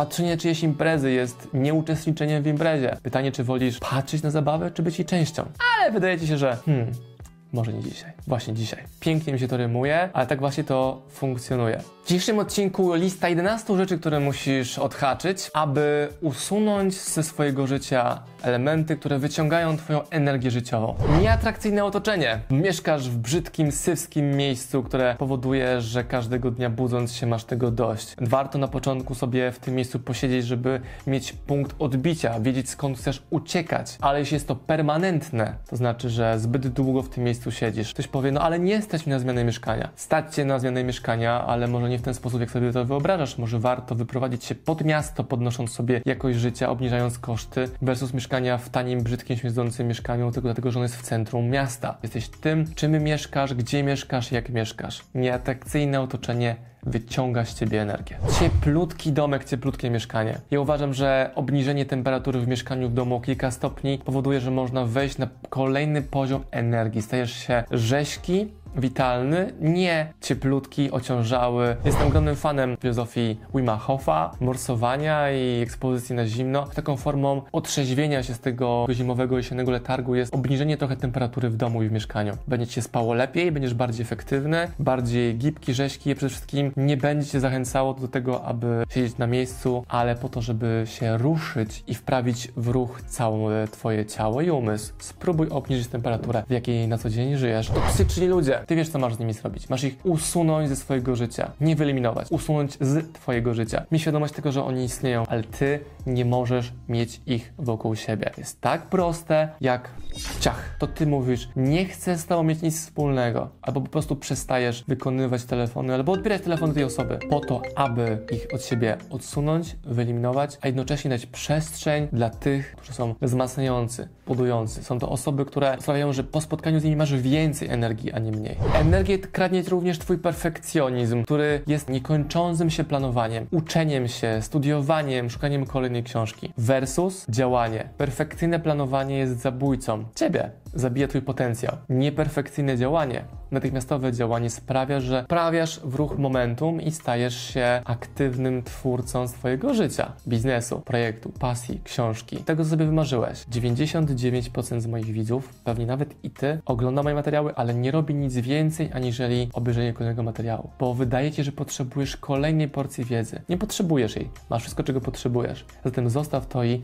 Patrzenie czyjeś imprezy jest nieuczestniczeniem w imprezie. Pytanie, czy wolisz patrzeć na zabawę, czy być jej częścią. Ale wydaje ci się, że hmm, może nie dzisiaj. Właśnie dzisiaj. Pięknie mi się to rymuje, ale tak właśnie to funkcjonuje. W dzisiejszym odcinku lista 11 rzeczy, które musisz odhaczyć, aby usunąć ze swojego życia elementy, które wyciągają twoją energię życiową. Nieatrakcyjne otoczenie. Mieszkasz w brzydkim, sywskim miejscu, które powoduje, że każdego dnia budząc się masz tego dość. Warto na początku sobie w tym miejscu posiedzieć, żeby mieć punkt odbicia, wiedzieć skąd chcesz uciekać. Ale jeśli jest to permanentne, to znaczy, że zbyt długo w tym miejscu siedzisz. Ktoś powie, no ale nie stać mi na zmianę mieszkania. Stać cię na zmianę mieszkania, ale może nie w ten sposób, jak sobie to wyobrażasz. Może warto wyprowadzić się pod miasto, podnosząc sobie jakość życia, obniżając koszty, versus mieszkania w tanim, brzydkim, śmierdzącym mieszkaniu, tylko dlatego, że on jest w centrum miasta. Jesteś tym, czym mieszkasz, gdzie mieszkasz, jak mieszkasz. Nieatrakcyjne otoczenie wyciąga z ciebie energię. Cieplutki domek, cieplutkie mieszkanie. Ja uważam, że obniżenie temperatury w mieszkaniu w domu o kilka stopni powoduje, że można wejść na kolejny poziom energii. Stajesz się rzeźki, witalny, nie cieplutki, ociążały. Jestem ogromnym fanem filozofii Wima Hofa, morsowania i ekspozycji na zimno. Taką formą otrzeźwienia się z tego zimowego, jesiennego letargu jest obniżenie trochę temperatury w domu i w mieszkaniu. Będzie cię spało lepiej, będziesz bardziej efektywny, bardziej gibki, rzeźki, przede wszystkim nie będzie cię zachęcało do tego, aby siedzieć na miejscu, ale po to, żeby się ruszyć i wprawić w ruch całe twoje ciało i umysł. Spróbuj obniżyć temperaturę, w jakiej na co dzień żyjesz. Toksyczni ludzie. Ty wiesz, co masz z nimi zrobić. Masz ich usunąć ze swojego życia. Nie wyeliminować. Usunąć z twojego życia. Miej świadomość tego, że oni istnieją, ale ty nie możesz mieć ich wokół siebie. Jest tak proste, jak ciach. To ty mówisz, nie chcę z tobą mieć nic wspólnego. Albo po prostu przestajesz wykonywać telefony, albo odbierać telefony tej osoby. Po to, aby ich od siebie odsunąć, wyeliminować, a jednocześnie dać przestrzeń dla tych, którzy są wzmacniający, budujący. Są to osoby, które sprawiają, że po spotkaniu z nimi masz więcej energii, a nie mniej. Energię kradnie również twój perfekcjonizm, który jest niekończącym się planowaniem, uczeniem się, studiowaniem, szukaniem kolejnej książki. Versus działanie. Perfekcyjne planowanie jest zabójcą. Ciebie zabija twój potencjał. Nieperfekcyjne działanie, natychmiastowe działanie sprawia, że prawiasz w ruch momentum i stajesz się aktywnym twórcą swojego życia, biznesu, projektu, pasji, książki, tego co sobie wymarzyłeś. 99% z moich widzów, pewnie nawet i ty, ogląda moje materiały, ale nie robi nic więcej aniżeli obejrzenie kolejnego materiału, bo wydaje ci, że potrzebujesz kolejnej porcji wiedzy. Nie potrzebujesz jej, masz wszystko czego potrzebujesz. Zatem zostaw to i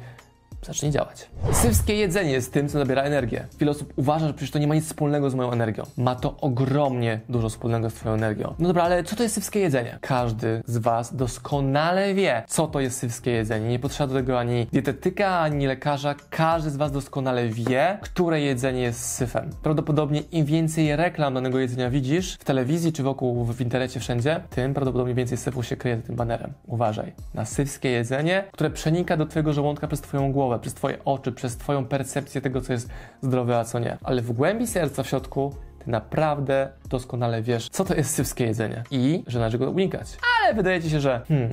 zacznij działać. Sywskie jedzenie jest tym, co nabiera energię. Wiele osób uważa, że przecież to nie ma nic wspólnego z moją energią. Ma to ogromnie dużo wspólnego z twoją energią. No dobra, ale co to jest sywskie jedzenie? Każdy z was doskonale wie, co to jest sywskie jedzenie. Nie potrzeba do tego ani dietetyka, ani lekarza. Każdy z was doskonale wie, które jedzenie jest syfem. Prawdopodobnie im więcej reklam danego jedzenia widzisz w telewizji czy wokół w internecie wszędzie, tym prawdopodobnie więcej syfu się kryje za tym banerem. Uważaj na sywskie jedzenie, które przenika do twojego żołądka przez twoją głowę przez Twoje oczy, przez Twoją percepcję tego, co jest zdrowe, a co nie. Ale w głębi serca, w środku, Ty naprawdę doskonale wiesz, co to jest sywskie jedzenie i że należy go unikać. Ale wydaje Ci się, że hmm,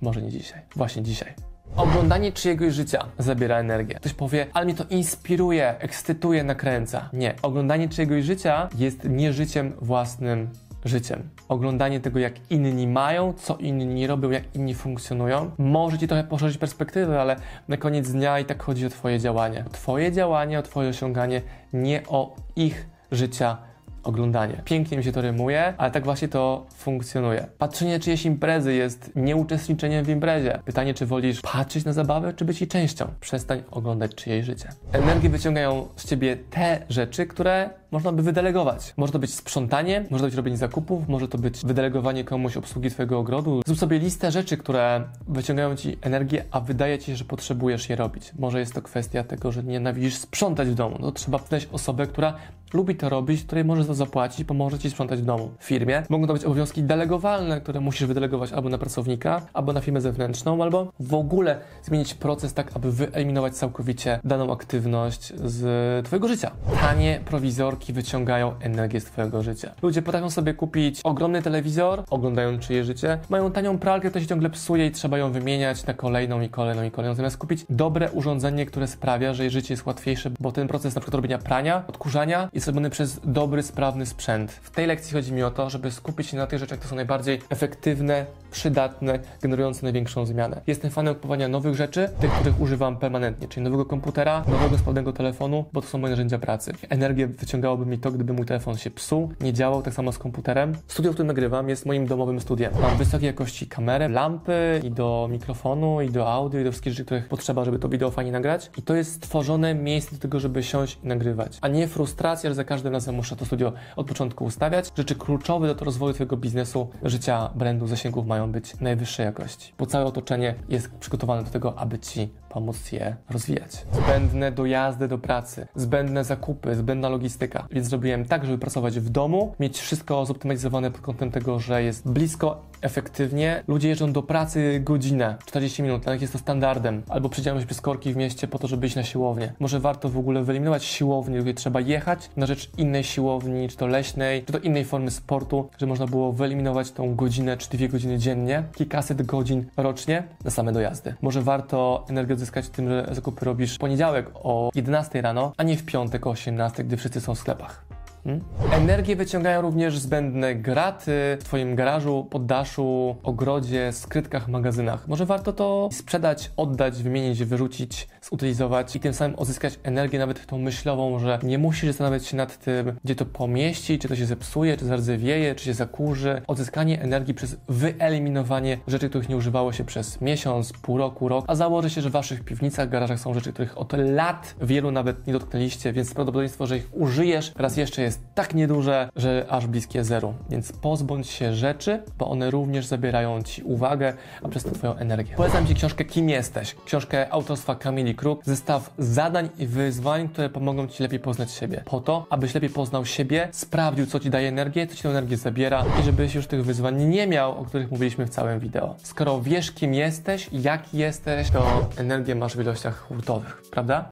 może nie dzisiaj. Właśnie dzisiaj. Oglądanie czyjegoś życia zabiera energię. Ktoś powie, ale mnie to inspiruje, ekscytuje, nakręca. Nie. Oglądanie czyjegoś życia jest nie życiem własnym życiem. Oglądanie tego, jak inni mają, co inni robią, jak inni funkcjonują, może ci trochę poszerzyć perspektywę, ale na koniec dnia i tak chodzi o Twoje działanie. Twoje działanie, o Twoje osiąganie, nie o ich życia oglądanie. Pięknie mi się to rymuje, ale tak właśnie to funkcjonuje. Patrzenie czyjeś imprezy jest nieuczestniczeniem w imprezie. Pytanie, czy wolisz patrzeć na zabawę, czy być jej częścią? Przestań oglądać czyjeś życie. Energię wyciągają z ciebie te rzeczy, które można by wydelegować. Może to być sprzątanie, może to być robienie zakupów, może to być wydelegowanie komuś obsługi twojego ogrodu. Zrób sobie listę rzeczy, które wyciągają ci energię, a wydaje ci się, że potrzebujesz je robić. Może jest to kwestia tego, że nienawidzisz sprzątać w domu. No trzeba znaleźć osobę, która lubi to robić, której możesz to zapłacić pomoże ci sprzątać w domu. W firmie mogą to być obowiązki delegowalne, które musisz wydelegować albo na pracownika, albo na firmę zewnętrzną, albo w ogóle zmienić proces tak, aby wyeliminować całkowicie daną aktywność z twojego życia. Tanie prowizorki wyciągają energię z twojego życia. Ludzie potrafią sobie kupić ogromny telewizor, oglądają czyje życie, mają tanią pralkę, to się ciągle psuje i trzeba ją wymieniać na kolejną i kolejną i kolejną, zamiast kupić dobre urządzenie, które sprawia, że jej życie jest łatwiejsze, bo ten proces na przykład robienia prania, odkurzania jest robiony przez dobry, sprawny sprzęt. W tej lekcji chodzi mi o to, żeby skupić się na tych rzeczach, które są najbardziej efektywne przydatne, generujące największą zmianę. Jestem fanem kupowania nowych rzeczy, tych, których używam permanentnie, czyli nowego komputera, nowego sprawnego telefonu, bo to są moje narzędzia pracy. Energię wyciągałoby mi to, gdyby mój telefon się psuł, nie działał, tak samo z komputerem. Studio, w którym nagrywam, jest moim domowym studiem. Mam wysokiej jakości kamerę, lampy i do mikrofonu, i do audio, i do wszystkich rzeczy, których potrzeba, żeby to wideo fajnie nagrać. I to jest stworzone miejsce do tego, żeby siąść i nagrywać. A nie frustracja, że za każdym razem muszę to studio od początku ustawiać. Rzeczy kluczowe do rozwoju Twojego biznesu, życia, brandu, zasięgów mają być najwyższej jakości. Bo całe otoczenie jest przygotowane do tego, aby Ci pomóc je rozwijać. Zbędne dojazdy do pracy, zbędne zakupy, zbędna logistyka. Więc zrobiłem tak, żeby pracować w domu, mieć wszystko zoptymalizowane pod kątem tego, że jest blisko, efektywnie. Ludzie jeżdżą do pracy godzinę, 40 minut, dla nich jest to standardem. Albo przydzielają się przez korki w mieście po to, żeby iść na siłownię. Może warto w ogóle wyeliminować siłownię, gdzie trzeba jechać na rzecz innej siłowni, czy to leśnej, czy to innej formy sportu, że można było wyeliminować tą godzinę czy dwie godziny dziennie, kilkaset godzin rocznie na same dojazdy. Może warto energię odzyskać tym, że zakupy robisz w poniedziałek o 11 rano, a nie w piątek o 18, gdy wszyscy są w sklepach. Hmm? Energię wyciągają również zbędne graty w Twoim garażu, poddaszu, ogrodzie, skrytkach, magazynach. Może warto to sprzedać, oddać, wymienić, wyrzucić, zutylizować i tym samym odzyskać energię nawet tą myślową, że nie musisz zastanawiać się nad tym, gdzie to pomieści, czy to się zepsuje, czy zardzewienie, czy się zakurzy. Odzyskanie energii przez wyeliminowanie rzeczy, których nie używało się przez miesiąc, pół roku, rok, a założy się, że w Waszych piwnicach, garażach są rzeczy, których od lat wielu nawet nie dotknęliście, więc prawdopodobieństwo, że ich użyjesz raz jeszcze jest tak nieduże, że aż bliskie zeru. Więc pozbądź się rzeczy, bo one również zabierają Ci uwagę, a przez to Twoją energię. Polecam Ci książkę Kim jesteś? Książkę autorstwa Kamili Kruk. Zestaw zadań i wyzwań, które pomogą Ci lepiej poznać siebie. Po to, abyś lepiej poznał siebie, sprawdził, co Ci daje energię, co Ci tę energię zabiera i żebyś już tych wyzwań nie miał, o których mówiliśmy w całym wideo. Skoro wiesz, kim jesteś, jaki jesteś, to energię masz w ilościach hurtowych, prawda?